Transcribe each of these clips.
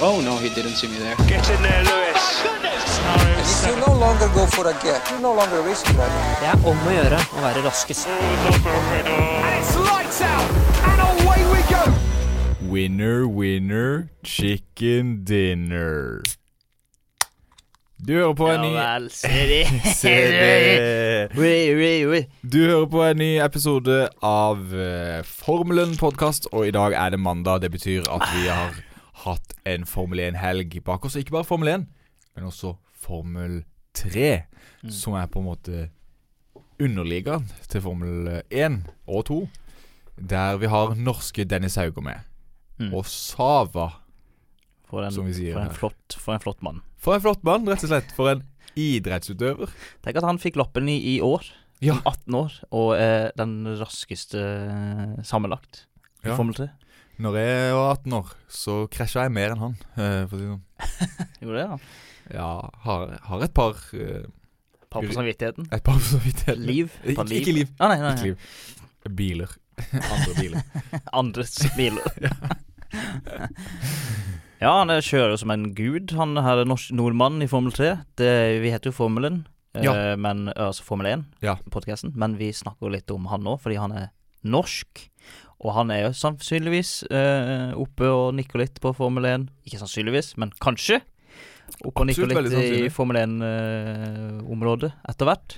Oh no, he didn't see me there. Get in there, Lewis. If you no longer go for a gap, you no longer risk that. Det er om å gjøre å være raskest. Winner, winner, chicken dinner. Du hører på en ny vel. Du hører på en ny episode av uh, Formelen podkast, og i dag er det mandag. Det betyr at vi har hatt en Formel 1-helg bak oss. Ikke bare Formel 1, men også Formel 3, som er på en måte underligaen til Formel 1 og 2. Der vi har norske Dennis Hauger med. Mm. Og Sava. For en, Som vi sier for en, her. flott, for en flott mann. For en flott mann, rett og slett. For en idrettsutøver. Tenk at han fikk loppen i, i år. Ja. 18 år, og er den raskeste eh, sammenlagt i Ja. Formel 3. Når jeg var 18 år, så krasja jeg mer enn han, eh, for å si det sånn. Gjorde det, da? Ja, har, har et par uh, Par på samvittigheten. Et par på samvittigheten. Liv. Ikke, liv. ikke liv. Ah, nei, nei, Ikke liv. Biler. Andre biler. Andres biler. ja, han er- kjører som en gud, han her nordmannen nordmann i Formel 3. Det, vi heter jo Formelen, eh, Ja. men, altså Formel 1, Ja. podkasten. Men vi snakker litt om han nå, fordi han er norsk. Og han er jo sannsynligvis eh, oppe og nikker litt på Formel 1. Ikke sannsynligvis, men kanskje. Oppe og nikker litt i. Formel 1-området etter hvert.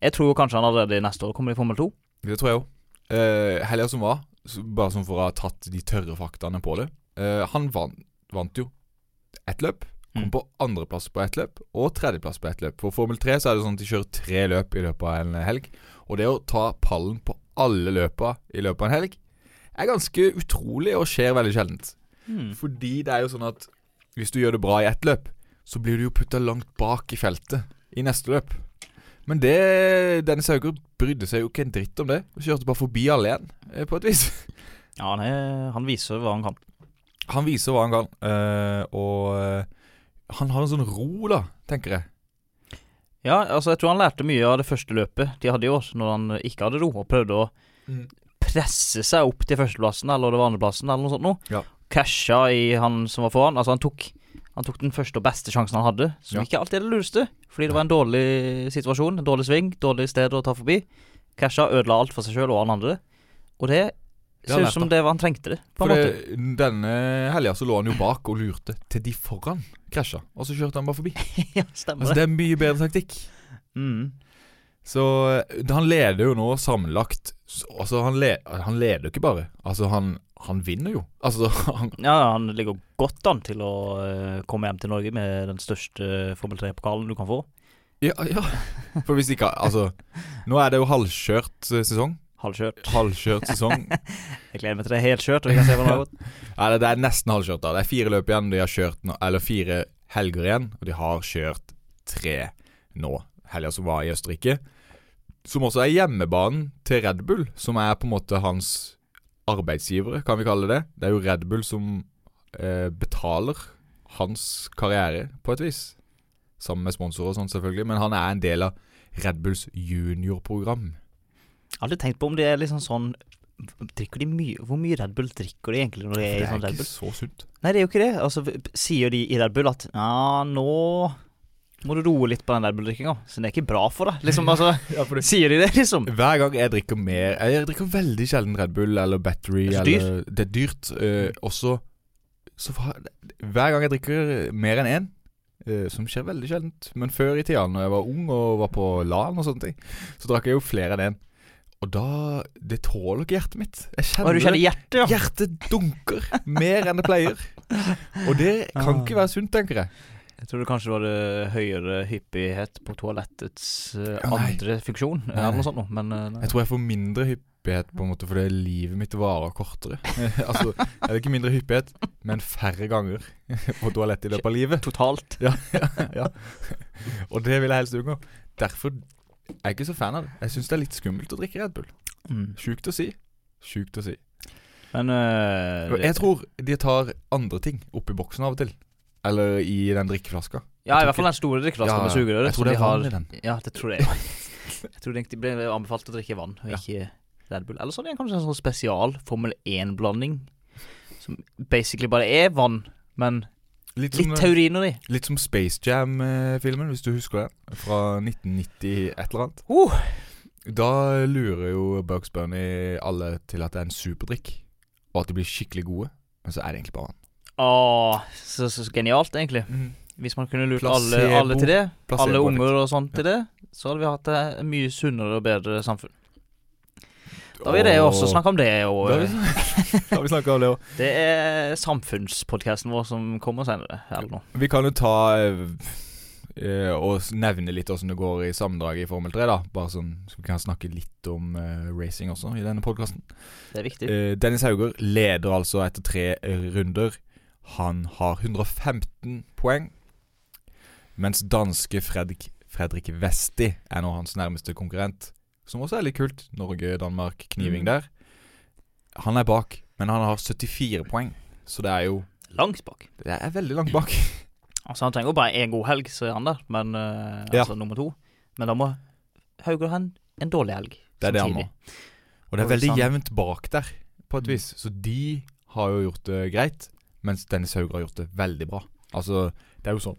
Jeg tror kanskje han allerede neste år kommer i Formel 2. Det tror jeg òg. Eh, Helga som var, bare som for å ha tatt de tørre faktaene på det eh, Han vant, vant jo ett løp. Kom Mm. på andreplass på ett løp og tredjeplass på ett løp. For Formel 3 så er det sånn at de kjører tre løp i løpet av en helg. Og det å ta pallen på alle løpa i løpet av en helg er ganske utrolig og skjer veldig sjeldent. Mm. Fordi det er jo sånn at hvis du gjør det bra i ett løp, så blir du jo putta langt bak i feltet i neste løp. Men det Dennis Hauger brydde seg jo ikke en dritt om det. Og kjørte bare forbi alle igjen, eh, på et vis. Ja, han, er, han viser hva han kan. Han viser hva han kan, Uh, og eh, han har en sånn ro, da, tenker jeg. Ja, altså jeg tror han lærte mye av det første løpet de hadde i år, når han ikke hadde ro, og prøvde å Mm. Presse seg opp til førsteplassen, eller det var andreplassen, eller noe sånt noe. Ja. Casha i han som var foran. Altså han tok, han tok den første og beste sjansen han hadde, som Ja. ikke alltid er det lureste, fordi det var en dårlig situasjon, en dårlig sving, dårlig sted å ta forbi. Casha ødela alt for seg sjøl og han andre, og det ser ut som det var han trengte det, på For en måte. det, denne helga så lå han jo bak og lurte til de foran krasja, og så kjørte han bare forbi. ja, stemmer Altså. Det er mye bedre taktikk. Mm. Så eh, han leder jo nå sammenlagt Altså, han, le, han leder jo ikke bare. Altså, han, han vinner jo. Altså, han, Ja, han ligger godt an til å eh, komme hjem til Norge med den største Formel 3-pokalen du kan få. ja, ja. For hvis ikke Altså, nå er det jo halvkjørt eh, sesong. Halvkjørt. Halvkjørt sesong. Jeg gleder meg til det er helt kjørt. Og vi kan se hvordan det har gått. Nei, det det er nesten halvkjørt, da. Det er fire løp igjen. De har kjørt nå Eller fire helger igjen, og de har kjørt tre nå. Helga som var i Østerrike. Som også er hjemmebanen til Red Bull, som er på en måte hans arbeidsgivere, kan vi kalle det. Det er jo Red Bull som eh, betaler hans karriere, på et vis. Sammen med sponsorer og sånn, selvfølgelig. Men han er en del av Red Bulls juniorprogram. Jeg har alltid tenkt på om det er liksom sånn Drikker de mye Hvor mye Red Bull drikker de egentlig når de er er i er sånn Red ikke så sunt. Nei, det er jo ikke det. Altså, Sier de i Red Bull at Ja, nå må du roe litt på den Red Bull-drikkinga, så det er ikke bra for deg. Liksom, altså Sier de det, liksom? Hver gang jeg drikker mer Jeg drikker veldig sjelden Red Bull eller Battery. Det er eller, eller, det er dyrt. Uh, også så Hver gang jeg drikker mer enn én, uh, som skjer veldig sjeldent Men før i tida, når jeg var ung og var på LAN og sånne ting, så drakk jeg jo flere enn én. Og da Det tåler ikke hjertet mitt. Jeg kjenner, du kjenner hjertet, ja? Hjertet dunker mer enn det pleier. Og det kan Ah. ikke være sunt, tenker jeg. Jeg tror det kanskje var det høyere hyppighet på toalettets uh, Ja, andre funksjon, Nei, eller noe sånt noe, men uh. Jeg tror jeg får mindre hyppighet på en måte fordi livet mitt varer kortere. altså, er det ikke mindre hyppighet, men færre ganger på toalettet i løpet av livet. Totalt. Ja, ja. Og det vil jeg helst unngå. Derfor er jeg ikke så fan av det. Jeg syns det er litt skummelt å drikke Red Bull. Mm. Sjukt å si. Sjukt å si. Men eh, Jeg tror de tar andre ting oppi boksen av og til. Eller i den drikkeflaska. Ja, i hvert fall den store drikkeflaska Ja, med sugerør. jeg tror det de er har- vann i den. Ja, det tror jeg. jeg tror det ble anbefalt å drikke vann, og Ja. ikke Red Bull. Eller så er det kanskje en sånn spesial Formel 1-blanding. Som basically bare er vann, men Litt Litt som, tauriner i. litt som Space Jam-filmen, hvis du husker det. Fra 1990 et eller annet. Uh. Da lurer jo Bugs Bunny alle til at det er en superdrikk, og at de blir skikkelig gode. Men så er det egentlig bare vann. Åh, så, så, så genialt, egentlig. Hvis man kunne lurt alle, alle til det, Placebo alle unger og sånt til det, så hadde vi hatt et mye sunnere og bedre samfunn. Da vil jeg også snakke om det, og Da har vi, snakket om det òg. det er samfunnspodkasten vår som kommer senere. Eller noe. Vi kan jo ta eh, og nevne litt åssen det går i sammendraget i Formel 3, da. Bare sånn så vi kan snakke litt om eh, racing også i denne podkasten. Det er viktig. Eh, Dennis Hauger leder altså etter tre runder. Han har 115 poeng. Mens danske Fredrik, Fredrik Westi er nå hans nærmeste konkurrent. Som også er litt kult. Norge-Danmark, kniving Mm. der. Han er bak, men han har 74 poeng. Så det er jo Langt bak. Det er veldig langt bak. Altså Han trenger jo bare én god helg, så er han der. Men Ja. Altså nummer to. Men da må Hauger ha en, en dårlig helg. Det er det han må. Og det er veldig jevnt bak der, på et Mm. vis. Så de har jo gjort det greit, mens Dennis Hauger har gjort det veldig bra. Altså, det er jo sånn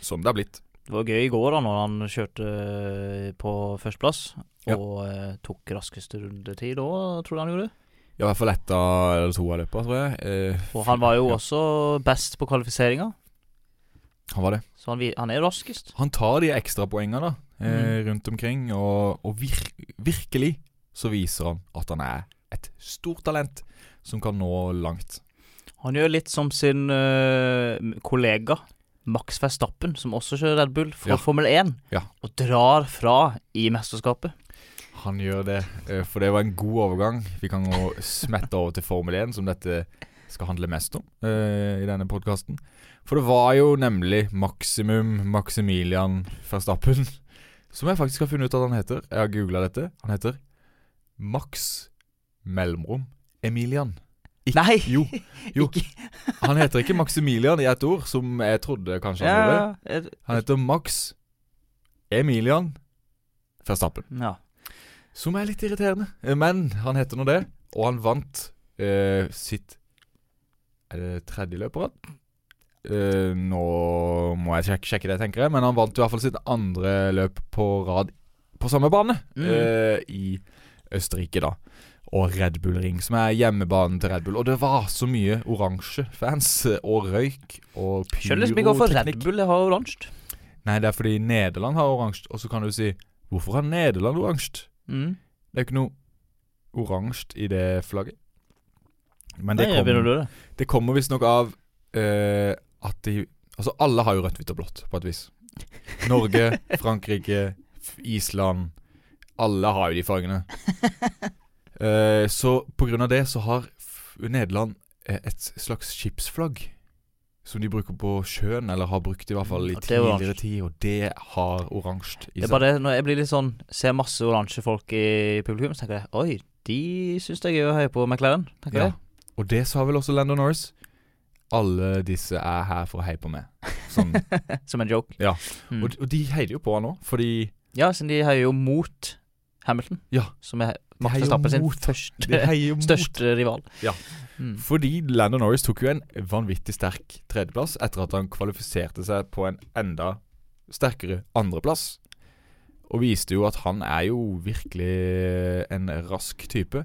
sånn det har blitt. Det var gøy i går da når han kjørte eh, på førsteplass Ja. og eh, tok raskeste rundetid da, tror du han gjorde. Ja, I hvert fall ett eller to av løpene, tror jeg. Eh, Og han var jo ja, også best på kvalifiseringa, Han var det. så han, han er raskest. Han tar de ekstra poengene da eh, Mm. rundt omkring, og, og vir virkelig så viser han at han er et stort talent som kan nå langt. Han gjør litt som sin eh, kollega Max Verstappen, som også kjører Red Bull for Ja. Formel 1, Ja. og drar fra i mesterskapet. Han gjør det, eh, for det var en god overgang. Vi kan gå smette over til Formel 1, som dette skal handle mest om uh, i denne podkasten. For det var jo nemlig Maximum Maximilian Verstappen, som jeg faktisk har funnet ut at han heter. Jeg har googla dette. Han heter Max Mellomrom Emilian. Ikke- Nei! Jo, jo. Han heter ikke Maximilian i ett ord, som jeg trodde kanskje han gjorde. Ja, ja, Han heter Max Emilian Verstappen. ja. Som er litt irriterende. Men han heter nå det, og han vant eh, sitt Er det tredje løp på rad? Eh, nå må jeg sjekke, sjekke det, tenker jeg. Men han vant i hvert fall sitt andre løp på rad på samme bane. Mm. eh, I Østerrike, da. Og Red Bull Ring, som er hjemmebanen til Red Bull. Og det var så mye oransje fans, og røyk, og Skjønner liksom ikke hvorfor Red pyroteknikk. Bull har oransje. Nei, det er fordi Nederland har oransje. Og så kan du si Hvorfor har Nederland oransje? Mm. Det er ikke noe oransje i det flagget. Men det, Nei, kom, det. det kommer visstnok av uh, at de Altså, alle har jo rødt, hvitt og blått, på et vis. Norge, Frankrike, Island Alle har jo de fargene. Eh, så av det så har Nederland eh, et slags skipsflagg. Som de bruker på sjøen, eller har brukt i hvert fall i tidligere tid. Og det har oransje i Det er bare det, når jeg blir litt sånn Ser masse oransje folk i publikum, så tenker jeg Oi, de syns jeg er heie på McLaren. Tenker Ja. jeg. Og det sa vel også Landon Norris. Alle disse er her for å heie på meg. Sånn. Som en joke. Ja. Mm. og, og de heier jo på han nå, fordi Ja, siden de heier jo mot Hamilton, Ja. som er Max Verstappen sin første, største rival. Ja. Mm. Fordi Landon Norris tok jo en vanvittig sterk tredjeplass etter at han kvalifiserte seg på en enda sterkere andreplass. Og viste jo at han er jo virkelig en rask type.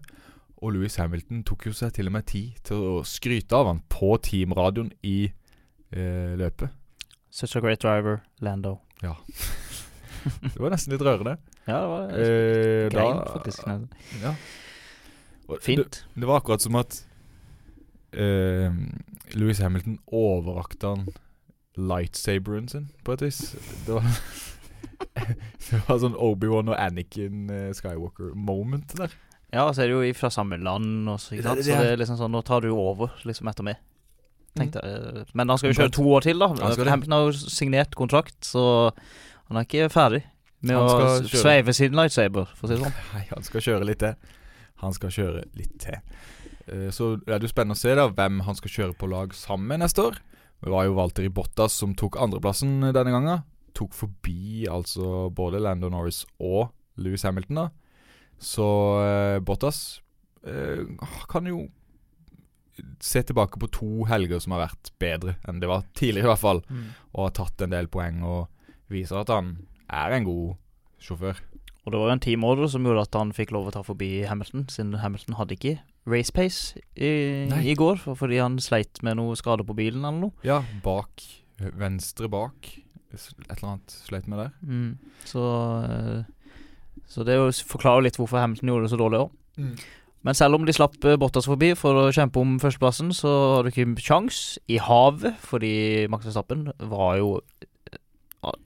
Og Louis Hamilton tok jo seg til og med tid til å skryte av han på teamradioen i eh, løpet. Such a great driver, Lando. Det var nesten litt rørende. Ja, det var Eh, grein, da- faktisk. Ja. Og Fint. det var akkurat som at eh, Louis Hamilton overrakte han lightsaberen sin, på et vis. Det var Det var sånn Obi-Wan og Anakin eh, Skywalker-moment der. Ja, så er det jo fra samme land og så. Det- det Så det er liksom sånn, nå tar du over liksom etter meg. Tenkte. Men han skal jo kjøre to år til, da. Hamilton har jo signert kontrakt, så han er ikke ferdig med Han å kjøre. sveive sin lightsaber, for å si det sånn. Nei, han skal kjøre litt til. Han skal kjøre litt til. Så Så er det jo spennende å se da hvem han skal kjøre på lag sammen med neste år. Det var jo Walter i Bottas som tok andreplassen denne gangen. Tok forbi altså både Lando Norris og Louis Hamilton, da. Så eh, Bottas eh, kan jo se tilbake på to helger som har vært bedre enn det var tidligere, i hvert fall. Mm. Og har tatt en del poeng og viser at han er en god sjåfør. Og det var jo en team order som gjorde at han fikk lov å ta forbi Hamilton, siden Hamilton hadde ikke race pace i, i går, for- fordi han sleit med noe skade på bilen eller noe. Ja, bak. Venstre bak. Et eller annet sleit med der. Mm. Så, eh, så det er forklarer litt hvorfor Hamilton gjorde det så dårlig òg. Men selv om de slapp eh, Bottas forbi for å kjempe om førsteplassen, så har du ikke kjangs i havet, fordi Max Verstappen var jo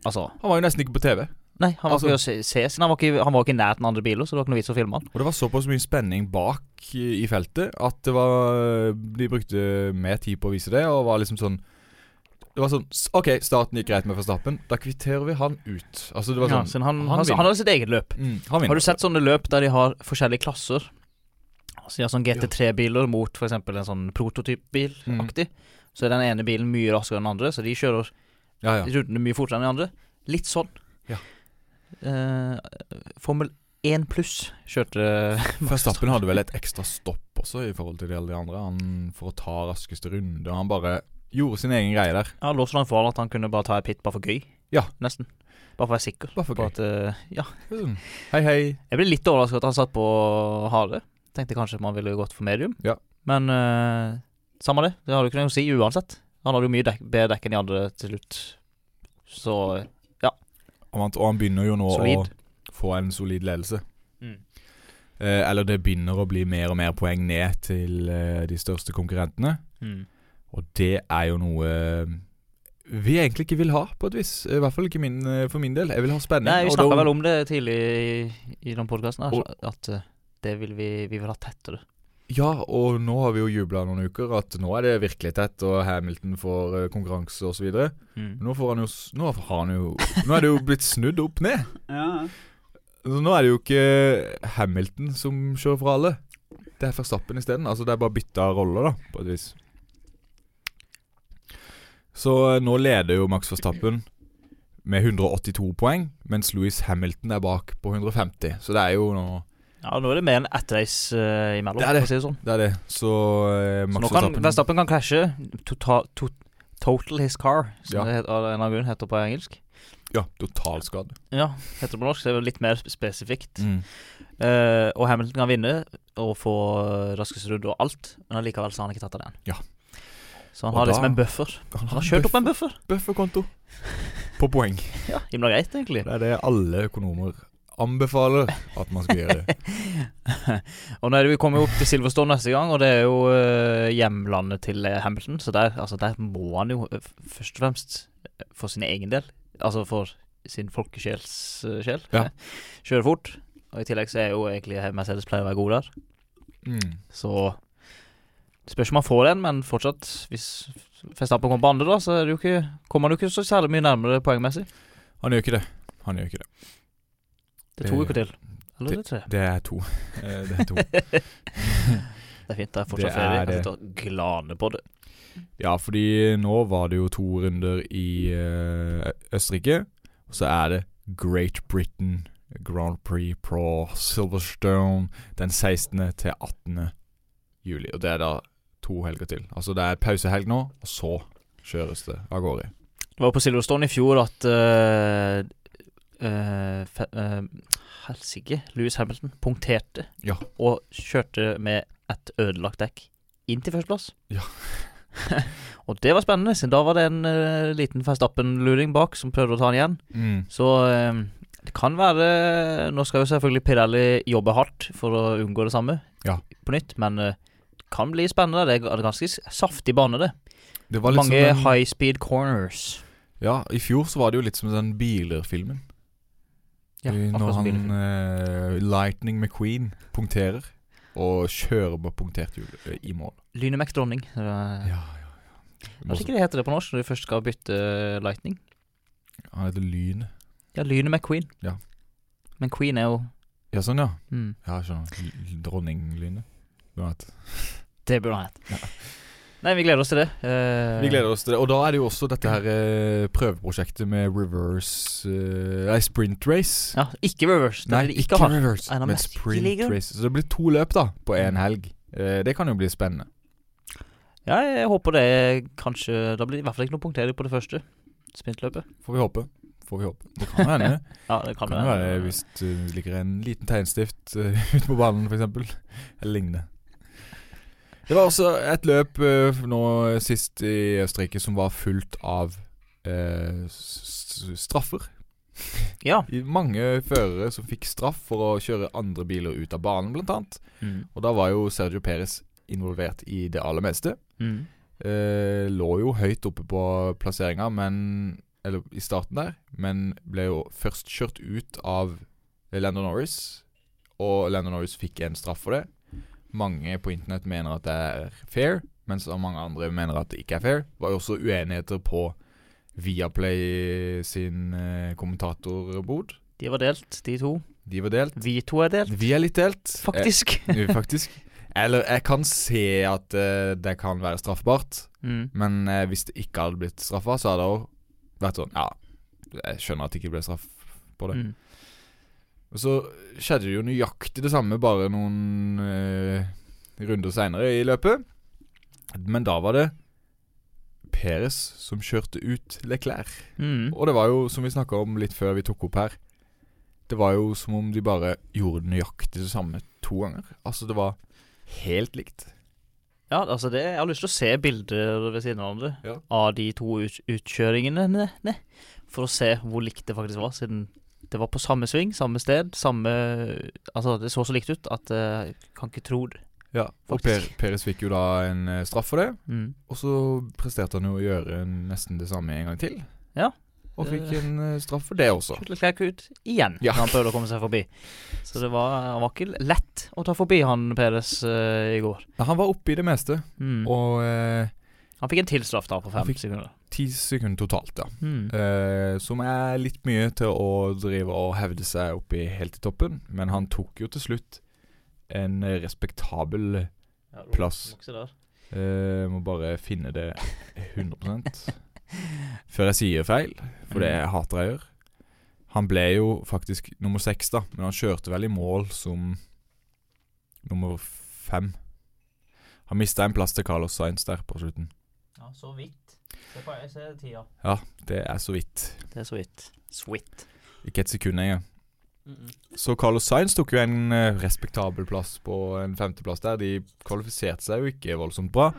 Altså Han var jo nesten ikke på TV. Nei, han var Altså- ikke å se, se han var ikke, han var ikke i nærheten av andre biler, så det var ikke noe vits å filme han. Og det var såpass mye spenning bak i, feltet at det var De brukte mer tid på å vise det, og var liksom sånn Det var sånn OK, starten gikk greit med Verstappen. Da kvitterer vi han ut. Altså, det var Ja, sånn han, han han, hadde sitt eget løp. mm, Han. Har du sett sånne løp der de har forskjellige klasser? Altså de har sånn GT3-biler mot f.eks. en sånn prototypbil-aktig. Så er den ene bilen mye raskere enn den andre, så de kjører Ja, ja. rundene mye fortere enn de andre. Litt sånn. Ja. Eh, Formel 1 pluss kjørte Verstappen hadde vel et ekstra stopp også i forhold til de andre. Han For å ta raskeste runde. Han bare gjorde sin egen greie der. Ja, lå så langt foran at han kunne bare ta et pit bare for gøy. Ja. Nesten. Bare for å være sikker. Bare for gøy. at, uh, ja. mm. Hei, hei. Jeg ble litt overrasket at han satt på harde. Tenkte kanskje man ville gått for medium. Ja. Men uh, samme det. Det hadde du ikke noe å si uansett. Han hadde jo mye dek bedre dekk enn de andre til slutt. Så Og han, og han begynner jo nå Solid. å få en solid ledelse. mm. Eh, eller det begynner å bli mer og mer poeng ned til eh, de største konkurrentene. Mm. Og det er jo noe eh, vi egentlig ikke vil ha, på et vis. I hvert fall ikke min, eh, for min del. Jeg vil ha spenning. Nei, vi snakka vel om det tidlig i, i den podkasten at eh, det vil vi, vi vil ha tettere. Ja, og nå har vi jo jubla noen uker at nå er det virkelig tett, og Hamilton får uh, konkurranse osv. Mm. Nå får han jo Nå har han jo Nå er det jo blitt snudd opp ned. Ja. Så nå er det jo ikke Hamilton som kjører for alle. Det er Verstappen isteden. Altså det er bare bytta roller, da, på et vis. Så eh, nå leder jo Max Verstappen med 182 poeng, mens Louis Hamilton er bak på 150. Så det er jo nå Ja, nå er det mer enn ett race uh, imellom, Det er det. si det sånn. Det er det. Så eh, Så nå kan Verstappen kan krasje. To, to, total his car, som Ja. det heter, av en eller annen grunn heter på engelsk. Ja, totalskade. Ja, heter det på norsk, så er det litt mer spesifikt. Mm. Uh, og Hamilton kan vinne og få raskeste runde og alt, men allikevel så har han ikke tatt av den. Ja. Så han Og har liksom da- en buffer. Han har kjørt opp en buffer. Bufferkonto på poeng. Ja, Himla greit, egentlig. Det er det alle økonomer anbefaler at man skal gjøre. og nå det vi kommer opp til Silverstone neste gang, og det er jo eh, hjemlandet til eh, Hamilton. Så der, altså, der må han jo eh, først og fremst for sin egen del, altså for sin folkesjels sjel, Ja. kjøre fort. Og i tillegg så er jo egentlig Mercedes pleier å være god der. Mm. Så spørs om han får den, men fortsatt, hvis Festappen kommer på andre, da, så det ikke, kommer han jo ikke så særlig mye nærmere poengmessig. Han gjør ikke det. Han gjør ikke det. Det er to Det- uker til. Eller det er tre. Det er to. Eh, Det er to. Det er fint. Det er fortsatt Det ferie. er Jeg sitter og glaner på det. Ja, fordi nå var det jo to runder i uh, Østerrike. Og så er det Great Britain Grand Prix Pro Silverstone den 16. til 18. juli. Og det er da to helger til. Altså det er pausehelg nå, og så kjøres det av gårde. Det var på Silverstone i fjor at uh, uh, Helsike, Louis Hamilton punkterte Ja. og kjørte med et ødelagt dekk inn til førsteplass. Ja. og det var spennende, siden da var det en uh, liten Verstappen-luring bak som prøvde å ta han igjen. Mm. Så eh, det kan være Nå skal jo selvfølgelig Pirelli jobbe hardt for å unngå det samme Ja. på nytt, men uh, det kan bli spennende. Det er ganske saftig bane, det. Det var litt Mange den, high speed corners. Ja, i fjor så var det jo litt som den biler-filmen. Ja, Eh, Når han eh, Lightning McQueen punkterer, og kjører på punktert hjul uh, i mål. Lynemek dronning. Det Ja, var- ja, Jeg vet ikke det heter det på norsk når du først skal bytte eh, Lightning. Han heter Lyn. Ja, Lyne McQueen. Ja. Men Queen er jo Ja, sånn, ja. mm, Ja, skjønner. L- Dronninglynet. Det burde han hett. Nei, vi gleder oss til det. Uh, Vi gleder oss til det. Og da er det jo også dette her uh, prøveprosjektet med reverse eh, Nei, sprint race. Ja, ikke reverse. Nei, ikke ikke reverse, men sprint race. Så det blir to løp da på én helg. Det kan jo bli spennende. Ja, jeg håper det kanskje Da blir det i hvert fall ikke noe punktering på det første sprintløpet. Får vi håpe. Får vi håpe. Det kan hende. Ja, det kan, kan det være hvis det ligger en liten tegnstift ute på banen, f.eks. Eller lignende. Det var også et løp uh, nå sist i Østerrike som var fullt av uh, straffer. Ja. Mange førere som fikk straff for å kjøre andre biler ut av banen, blant annet. Mm. Og da var jo Sergio Perez involvert i det aller meste. Mm. Eh, lå jo høyt oppe på plasseringa, men Eller i starten der, men ble jo først kjørt ut av Landon Norris. Og Landon Norris fikk en straff for det. Mange på internett mener at det er fair, mens mange andre mener at det ikke er fair. Det var jo også uenigheter på Viaplay sin eh, kommentatorbod. De var delt, de to. De var delt. Vi to er delt, Vi er litt delt. faktisk. Eh, faktisk. Eller jeg kan se at eh, det kan være straffbart. Mm. Men eh, hvis det ikke hadde blitt straffa, så hadde det òg vært sånn Ja, jeg skjønner at det ikke ble straff på det. Mm. Og så skjedde det jo nøyaktig det samme bare noen eh, runder seinere i løpet. Men da var det Peres som kjørte ut Leclerc. Mm. Og det var jo, som vi snakka om litt før vi tok opp her Det var jo som om de bare gjorde nøyaktig det samme to ganger. Altså, det var helt likt. Ja, altså det, jeg har lyst til å se bilder ved siden av hverandre Ja. av de to ut, utkjøringene, ne, ne, for å se hvor likt det faktisk var, siden det var på samme sving, samme sted, samme Altså, det så så likt ut at jeg kan ikke tro det. Ja, og per, Peres fikk jo da en eh, straff for det. Mm. Og så presterte han jo å gjøre nesten det samme en gang til. Ja. Og fikk en eh, straff for det også. Leclerc ut igjen Ja. når han prøvde å komme seg forbi. Så det var, han var ikke lett å ta forbi han Peres uh, i går. Ja, han var oppe i det meste, Mm. og eh, han fikk en tilstraff da på fem sekunder. ti sekunder totalt, ja. Mm. Eh, som er litt mye til å drive og hevde seg opp i helt i toppen. Men han tok jo til slutt en respektabel Ja, plass. eh, Må bare finne det 100% før jeg sier feil, for det hater jeg å gjøre. Han ble jo faktisk nummer seks, da, men han kjørte vel i mål som nummer fem. Han mista en plass til Carlos Sainz der på slutten. Ja, så vidt. Se på jeg ser tida. Ja, det er så vidt. Det er så vidt. Sweet. Ikke et sekund engang. Så Carlos Sainz tok jo en eh, respektabel plass på en femteplass der. De kvalifiserte seg jo ikke voldsomt bra,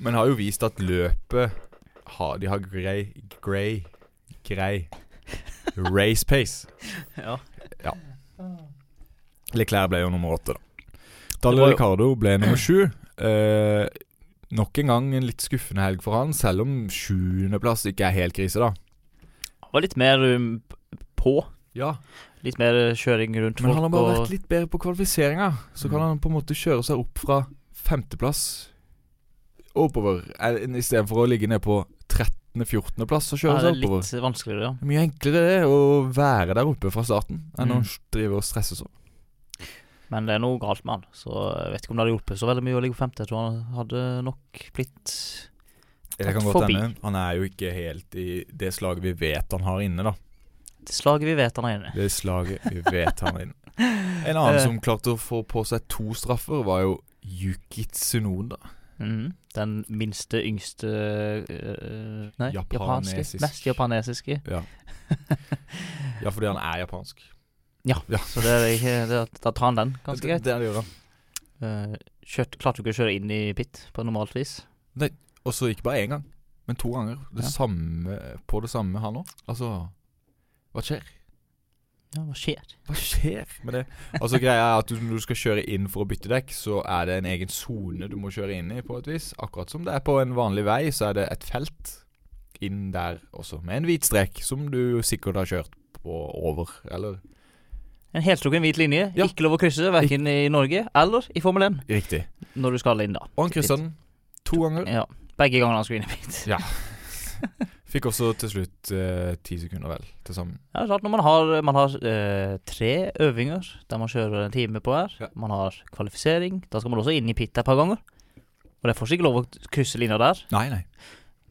men har jo vist at løpet har, De har grei Grei Grei race pace. Ja. ja. Leclerc ble jo nummer åtte, da. Daniel Ricardo ble nummer sju. Eh, nok en gang en litt skuffende helg for han, selv om sjuendeplass ikke er helt krise, da. Han var litt mer um, på. Ja, Litt mer uh, kjøring rundt Men folk. han har bare og- vært litt bedre på kvalifiseringa. Så kan Mm. han på en måte kjøre seg opp fra femteplass oppover. eh, Istedenfor å ligge ned på 13.-14.-plass og ja, kjøre det er seg oppover. litt vanskeligere, ja. Er mye enklere det å være der oppe fra starten enn Mm. å drive og stresse sånn. Men det er noe galt med han. Så jeg vet ikke om det hadde hjulpet så veldig mye å ligge på femte. Jeg tror han hadde nok blitt Det Tatt kan godt hende. Han er jo ikke helt i det slaget vi vet han har inne, da. det slaget vi vet han er inne. Det slaget vi vet han har inne. En annen Eh. som klarte å få på seg to straffer, var jo Yuki Tsunoda. Mm, Den minste, yngste øh, Nei, japanske. Mest japanesiske. Ja. ja, fordi han er japansk. Så det er ikke det, Da tar han den ganske greit. det er det gjør han. Uh, kjørt, klarte du ikke å kjøre inn i pit på normalt vis? Nei, Og så ikke bare én gang, men to ganger. Det Ja. samme på det samme, her nå. Altså Hva skjer? Ja, hva skjer? Hva skjer med det? Altså Greia er at du, når du skal kjøre inn for å bytte dekk, så er det en egen sone du må kjøre inn i, på et vis. Akkurat som det er på en vanlig vei, så er det et felt inn der også, med en hvit strek, som du sikkert har kjørt på over, eller En helstrukken hvit linje. Ja. Ikke lov å krysse, verken i Norge eller i Formel 1. Riktig. Når du skal inn, da. Og han kryssa den to ganger. Ja. Begge gangene han skulle inn i pit. Ja. Fikk også til slutt eh, ti sekunder, vel, til sammen. Ja, klart Når man har, man har eh, tre øvinger der man kjører en time på hver, Ja. man har kvalifisering, da skal man også inn i pit et par ganger. Og det er fortsatt ikke lov å krysse linja der, Nei, nei.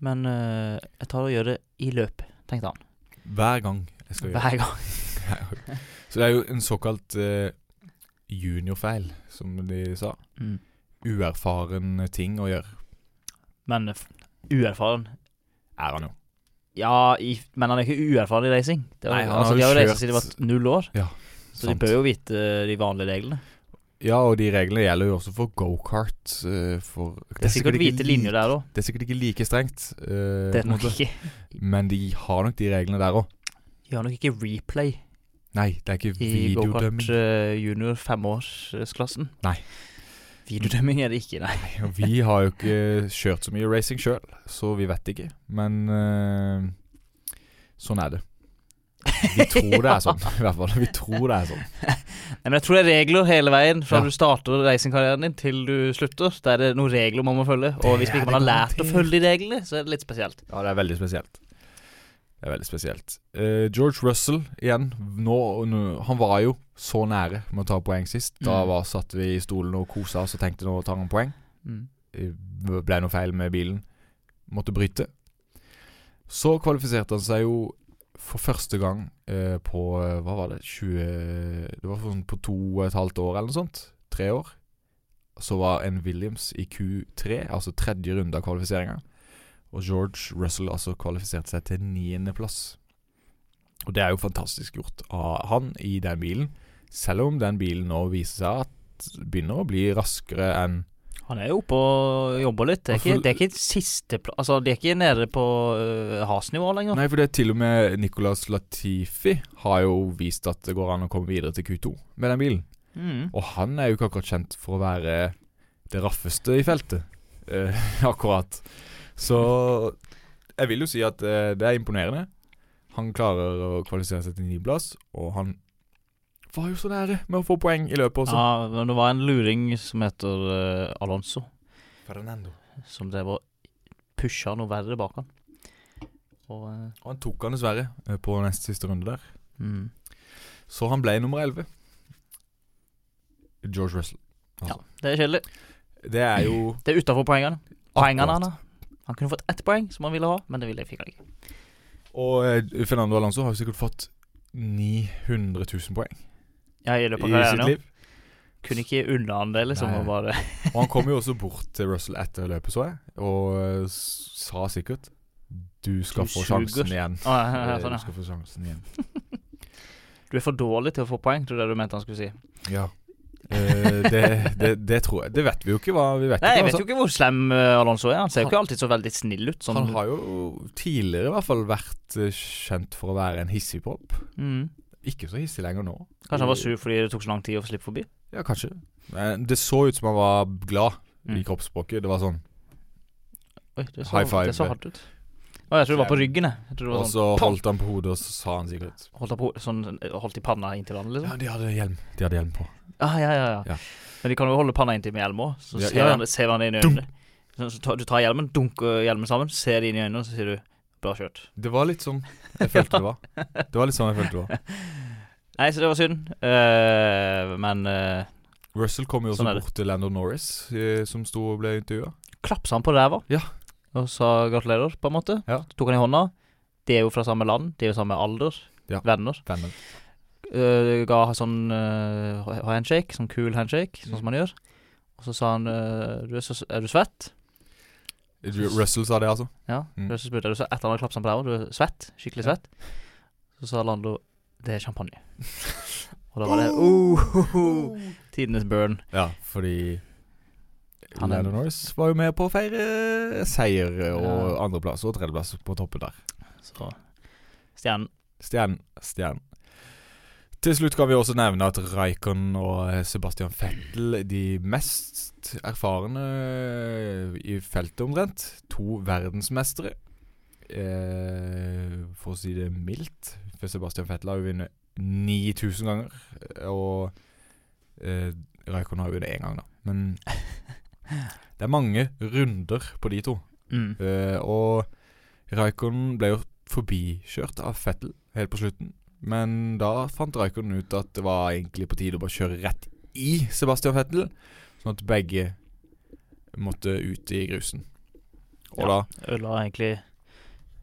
men eh, jeg tar og gjør det i løpet, tenkte han. Hver gang jeg skal gjøre Hver gang. det. Så det er jo en såkalt eh, juniorfeil, som de sa. Mm. Uerfaren ting å gjøre. Men uerfaren Er han jo. Ja, i, men han er ikke uerfaren i racing. Det er, Nei, han altså, har de har jo racet siden de var null år, Ja, så sant. de bør jo vite eh, de vanlige reglene. Ja, og de reglene gjelder jo også for gokart. eh, for Det er sikkert hvite linjer der òg. Det er sikkert ikke like strengt, Uh, Det er det nok ikke. men de har nok de reglene der òg. De har nok ikke replay Nei, det er ikke videodømming. i gokart uh, junior femårsklassen. Nei. Videodømming er det ikke, nei. nei vi har jo ikke kjørt så mye racing sjøl, så vi vet ikke. Men uh, sånn er det. Vi tror det er sånn, i hvert fall. Vi tror det er sånn. Nei, men jeg tror det er regler hele veien fra Ja. du starter racingkarrieren din til du slutter. Da er det noen regler man må følge. Og hvis ikke man har lært å følge de reglene, så er det litt spesielt. Ja, det er veldig spesielt. Det er veldig spesielt. Uh, George Russell igjen. Nå, nå, han var jo så nære med å ta poeng sist. Da Mm. var, satt vi i stolen og kosa oss og tenkte nå tar han poeng. Mm. Eh, Ble noe feil med bilen. Måtte bryte. Så kvalifiserte han seg jo for første gang uh, på Hva var det? 20 Det var sånn på to og et halvt år eller noe sånt. Tre år. Så var en Williams i Q3, altså tredje runde av kvalifiseringa. Og George Russell altså kvalifiserte seg til niendeplass. Og det er jo fantastisk gjort av han i den bilen. Selv om den bilen nå viser seg at begynner å bli raskere enn Han er jo oppe og jobber litt. Det er ikke, det er ikke siste Altså, det er ikke nede på uh, Has-nivå lenger. Nei, for det er til og med Nicolas Latifi har jo vist at det går an å komme videre til Q2 med den bilen. Mm. Og han er jo ikke akkurat kjent for å være det raffeste i feltet. Eh, akkurat. Så jeg vil jo si at eh, det er imponerende. Han klarer å kvalifisere seg til niendeplass, og han var jo så nære med å få poeng i løpet også. Ja, men det var en luring som heter eh, Alonso, Fernando. som drev og pusha noe verre bak han. Og eh, Og han tok han dessverre eh, på nest siste runde der. mm. Så han ble nummer elleve. George Russell. Ja, det er kjedelig. Det er jo Det er utafor poengene. Poengene Akkurat. Han kunne fått ett poeng, som han ville ha, men det ville fikk han ikke. Og eh, Fernando Alonso har sikkert fått 900 000 poeng Ja, i løpet av i sitt ja. liv. Kunne ikke unna han det, liksom. Nei. Og bare Og han kom jo også bort til Russell etter løpet, så jeg, og eh, sa sikkert Du skal Du få sjansen igjen. Ah, ja, ja, ja, Eh, sånn, Du skal få sjansen igjen. Du er for dårlig til å få poeng, tror jeg du mente han skulle si. Ja. Eh, det, det, det tror jeg Det vet vi jo ikke hva vi vet. Nei, ikke, jeg vet altså. jo ikke hvor slem eh, Alonso er. Han ser jo ikke alltid så veldig snill ut. Sånn, Han har jo tidligere i hvert fall vært eh, kjent for å være en hissigpop. mm. Ikke så hissig lenger nå. Kanskje han var sur fordi det tok så lang tid å slippe forbi. Ja, kanskje. Men det så ut som han var glad i Mm. kroppsspråket. Det var sånn. Oi, det så, High five. Det så hardt ut. Å, jeg tror det var på ryggen, jeg. jeg tror det var Og sånn, så pom! holdt han på hodet, og så sa han sikkert holdt, han på, sånn, holdt i panna inntil vannet, liksom. Ja, de hadde hjelm. De hadde hjelm på. Ah, ja, ja, ja, Ja. Men de kan jo holde panna inntil med hjelm òg, så Ja, ser, ja, ja. Han, ser han inn i øynene. Så, så tar, du tar hjelmen, dunker hjelmen sammen, ser de inn i øynene, og så sier du 'bra kjørt'. Det var litt sånn jeg følte det var. Det var litt sånn jeg følte det var. Nei, så det var synd. Eh, men uh, Russell kom jo også Sånn er det. bort til Landon Norris, eh, som sto og ble intervjua. klapsa han på ræva Ja. Og sa gratulerer, på en måte. Ja. Så tok han i hånda. De er jo fra samme land, de er jo samme alder. Ja. Venner. Venner. Uh, ga sånn uh, handshake, sånn cool handshake, sånn som man gjør. Og så sa han uh, du er, så, 'Er du svett?' Russell sa det, altså. Ja. Mm. Russell spurte er du så etter han hadde klapsa sammen på ræva, du er svett? Skikkelig Ja. svett? Så sa Lando det er champagne. Og da var det uh, tidenes burn. Ja, fordi Han Norris var jo med på å feire seier og Ja. andreplass og tredjeplass på toppen der. Så stjernen. Stjernen, stjernen. Til slutt kan vi også nevne at Raikon og Sebastian Vettel, de mest erfarne i feltet omtrent, to verdensmestere. Eh, for å si det mildt. For Sebastian Vettel har jo vunnet 9000 ganger. Og eh, Raikon har jo vunnet én gang, da. Men det er mange runder på de to. Mm. Uh, og Raikon ble jo forbikjørt av Fettel helt på slutten. Men da fant Raikon ut at det var egentlig på tide å bare kjøre rett i Sebastian Fettel. Sånn at begge måtte ut i grusen. Og Ja. da Ødela egentlig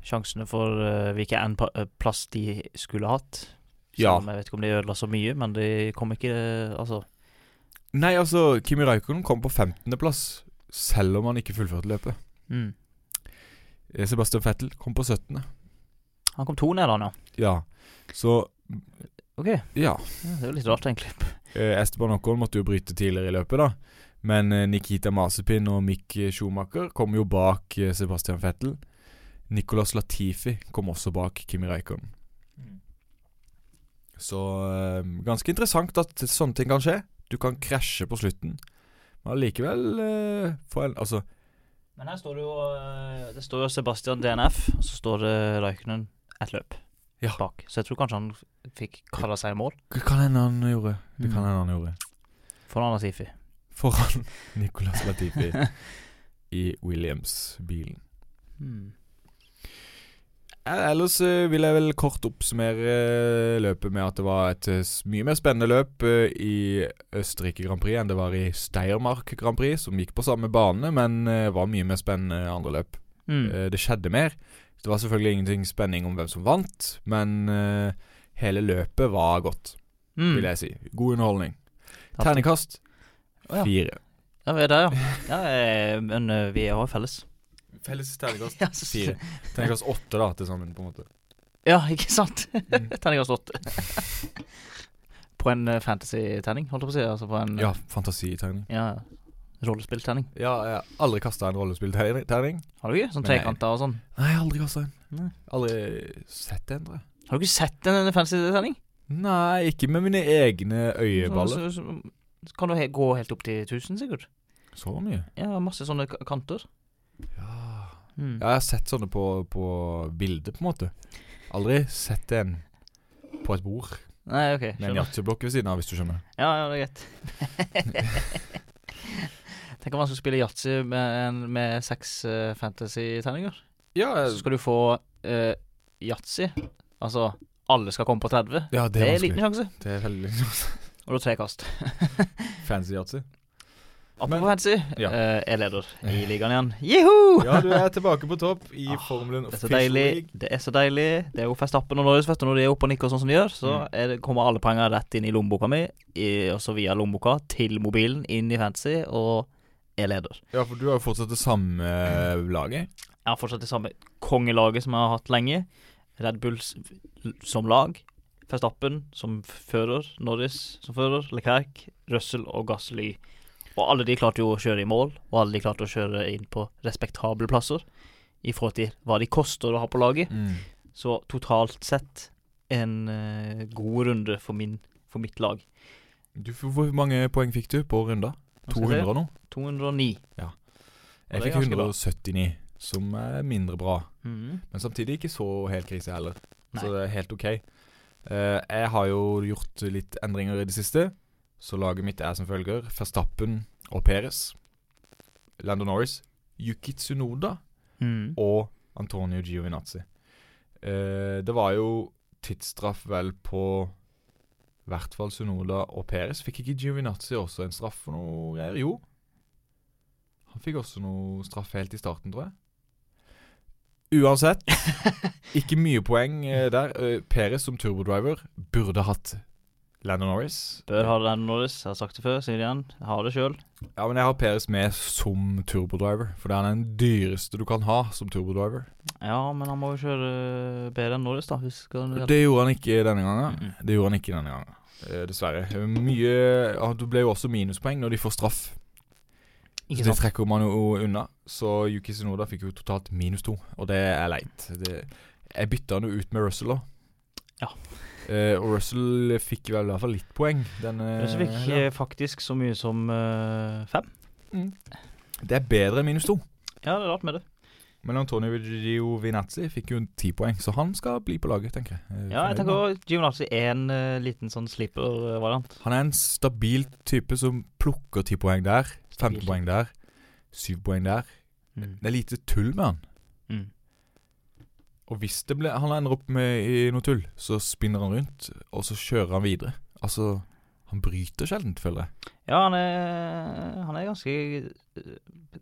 sjansene for uh, hvilken eh, plass de skulle hatt. Selv Ja. om Jeg vet ikke om de ødela så mye, men de kom ikke Altså Nei, altså, Kimi Raikon kom på 15.-plass, selv om han ikke fullførte løpet. Mm. Eh, Sebastian Fettel kom på 17. Han kom to ned, da nå. Ja, så Ok, ja. ja, det er jo litt rart, egentlig. Eh, Esteban Ockholm måtte jo bryte tidligere i løpet, da. Men eh, Nikita Masipin og Mick Schumacher kom jo bak Sebastian Fettel. Nicolas Latifi kom også bak Kimi Raikkonen. Så eh, ganske interessant at sånne ting kan skje. Du kan krasje på slutten. Men allikevel eh, få en Altså, Men her står det jo eh, Det står jo Sebastian DNF, og så står det Raikkonen ett løp Ja. bak. Så jeg tror kanskje han fikk kalla seg i mål. hva kan hende han gjorde? Det kan Mm. hende han gjorde. Foran Latifi. Foran Nicolas Latifi i Williams-bilen. Mm. Ellers eh, vil jeg vel kort oppsummere eh, løpet med at det var et eh, mye mer spennende løp i Østerrike Grand Prix enn det var i Steiermark Grand Prix, som gikk på samme bane, men var mye mer spennende andre løp. Mm. Det skjedde mer. Det var selvfølgelig ingenting spenning om hvem som vant, men hele løpet var godt, Mm. vil jeg si. God underholdning. Ternekast ja. fire. Ja, vi er der, ja. ja men vi er også felles. Felles terningkast Ja, fire. Terningkast åtte, da, til sammen, på en måte. Ja, ikke sant? Mm. Terningkast åtte. på en eh, fantasy-terning, holdt jeg på å si. Altså på en Ja, fantasiterning. ja rollespillterning. Ja, jeg har aldri kasta en rollespillterning. Har du ikke? Sånn trekanter og sånn. Nei, jeg har aldri kasta en. Nei. Aldri sett en, tror jeg. Har du ikke sett en fantasy-terning? Nei, ikke med mine egne øyeballer. Så, så, så kan du he gå helt opp til 1000, sikkert. Så mye. Ja, masse sånne kanter. Ja. Mm. ja, jeg har sett sånne på, på bilder, på en måte. Aldri sett en på et bord Nei, ok. med en Skjønner. yatzyblokk ved siden av, hvis du skjønner. Ja, ja, det er greit. Tenk om man skulle spille yatzy med, en- med seks uh, fantasy-terninger. Ja, Så skal du få uh, yatzy. Altså, alle skal komme på 30. ja Det det er er en liten vanskelig. sjanse. Det er veldig Og du har tre kast. fancy yatzy. Fantasy, Ja. Uh, er leder i ligaen igjen. Jiho! Ja, du er tilbake på topp i Ah, formelen Official. League. Det er så deilig. Det er jo Festappen og Norges. Når de er oppe og nikker sånn som de gjør, så Mm. det, kommer alle poengene rett inn i lommeboka mi, i, og så via lommeboka til mobilen, inn i fantasy, og er leder. Ja, for du har jo fortsatt det samme eh, laget. Jeg har fortsatt det samme kongelaget som jeg har hatt lenge. Red Bull som lag. Festappen som fører. Norris som fører. Leclerc, Russell og Gasly. Og alle de klarte jo å kjøre i mål, og alle de klarte å kjøre inn på respektable plasser i forhold til hva de koster å ha på laget. Mm. Så totalt sett en uh, god runde for, min, for mitt lag. Du, hvor mange poeng fikk du på runda? Nå skal vi se. 200 nå? 209. Jeg er fikk ganske bra. 179, som er mindre bra. Mm. Men samtidig ikke så helt krise heller. Nei. Så det er helt ok. Uh, jeg har jo gjort litt endringer i det siste. Så laget mitt er som følger Verstappen og Perez. Lando Norris, Yuki Tsunoda mm. og Antonio Giovinazzi. Eh, det var jo tidsstraff vel på i hvert fall Sunoda og Perez. Fikk ikke Giovinazzi også en straff for noe greier? Jo. Han fikk også noe straff helt i starten, tror jeg. Uansett, ikke mye poeng eh, der. Peres Perez som turbodriver burde hatt Landon Norris. Bør ha Landon Norris. Jeg har sagt det før, sier det igjen. Jeg har det sjøl. Ja, men jeg har Peres med som turbodriver, for det er den dyreste du kan ha som turbodriver. Ja, men han må jo kjøre bedre enn Norris, da. Det gjorde han ikke denne gangen. Det gjorde han ikke denne gangen. Eh, dessverre. Eh, Mye ja, Det ble jo også minuspoeng når de får straff. Ikke Så det trekker man jo unna. Så Yuki Sinoda fikk jo totalt minus to, og det er leit. Det, jeg bytta han jo ut med Russell òg. Ja. Eh, og Russell fikk vel i hvert fall litt poeng. Denne, Russell fikk helga. eh, faktisk så mye som uh, fem. Mm. Det er bedre enn minus to. Ja, det er rart med det. Men Antonio Giovinazzi fikk jo ti poeng, så han skal bli på laget, tenker jeg. Ja, jeg tenker også Giovinazzi er en liten sånn sleeper-variant. Han er en stabil type som plukker ti poeng der, 15 poeng der, syv poeng der. Mm. Det er lite tull med han. Mm. Og hvis det ble, han ender opp med i noe tull, så spinner han rundt, og så kjører han videre. Altså, han bryter sjelden, føler jeg. Ja, han er, han er ganske eh,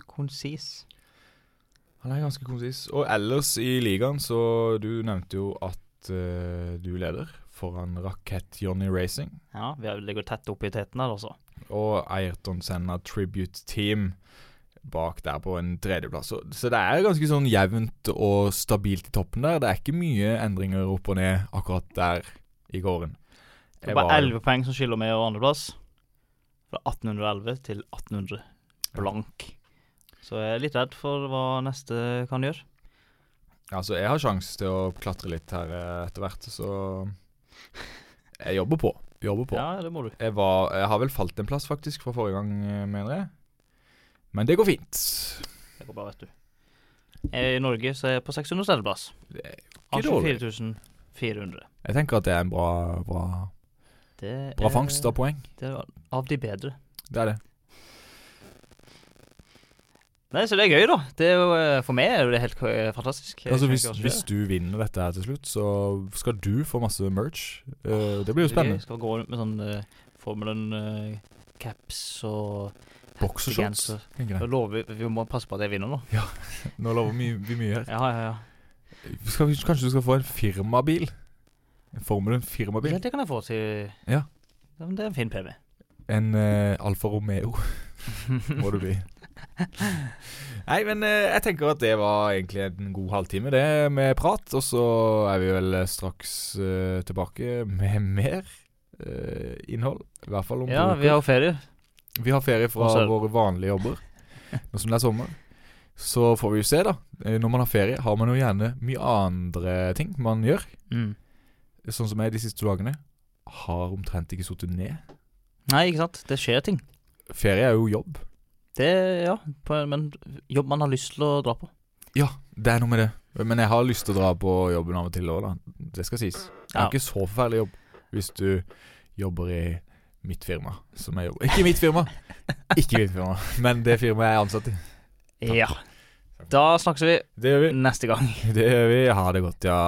konsis. Han er ganske konsis. Og ellers i ligaen, så du nevnte jo at uh, du leder foran Rakett Johnny Racing. Ja, vi er- ligger tett oppe i teten der, altså. Og Ayrton Senna Tribute Team bak der på en tredjeplass. Så, så det er ganske sånn jevnt og stabilt i toppen der. Det er ikke mye endringer opp og ned akkurat der i gården. Det er bare 11 poeng som skiller meg og andreplass. Fra 1811 til 1800 blank. Så jeg er litt redd for hva neste kan gjøre. Altså, jeg har sjanse til å klatre litt her eh, etter hvert, så jeg jobber på. Jobber på. Ja, det må du. Jeg, var, jeg har vel falt en plass, faktisk, fra forrige gang, eh, mener jeg. Men det går fint. Det går bra, vet du. I Norge så er jeg på 600-plass. Det er Av ikke dårlig. 24 400. Jeg tenker at det er en bra, bra, Det bra er- fangst av poeng. Det er av de bedre. Det er det. Nei, så det er gøy, da. Det er jo, eh, for meg er det helt eh, fantastisk. Altså, hvis, hvis du vinner dette her til slutt, så skal du få masse merch. Uh, det blir jo spennende. Vi Skal gå rundt med sånn uh, Formelen eh, caps og Jeg. lover, vi må passe på at jeg vinner nå. Nå lover vi vi mye her. Ja, ja, ja. Skal, vi- kanskje du skal få en firmabil? En Formel 1 ja firmabil? det kan jeg få til Ja. Ja, det er en fin PV. En uh, Alfa Romeo må du bli. Nei, men uh, jeg tenker at det var egentlig en god halvtime, det med prat. Og så er vi vel straks uh, tilbake med mer eh, innhold. I hvert fall om Ja, to vi har ferie. Vi har ferie fra våre vanlige jobber nå som det er sommer. Så får vi jo se, da. Eh, Når man har ferie, har man jo gjerne mye andre ting man gjør. Mm. Sånn som jeg de siste dagene. Har omtrent ikke sittet ned. Nei, ikke sant. Det skjer ting. Ferie er jo jobb. Det, ja, men jobb man har lyst til å dra på. Ja, det er noe med det. Men jeg har lyst til å dra på jobben av og til òg, da. Det skal sies. Det er Ja. ikke så forferdelig jobb hvis du jobber i mitt firma, som jeg jobber Ikke mitt firma! Ikke mitt firma, men det firmaet jeg er ansatt i. Ja. Da snakkes vi vi. neste gang. Det gjør vi. Ha det godt, ja.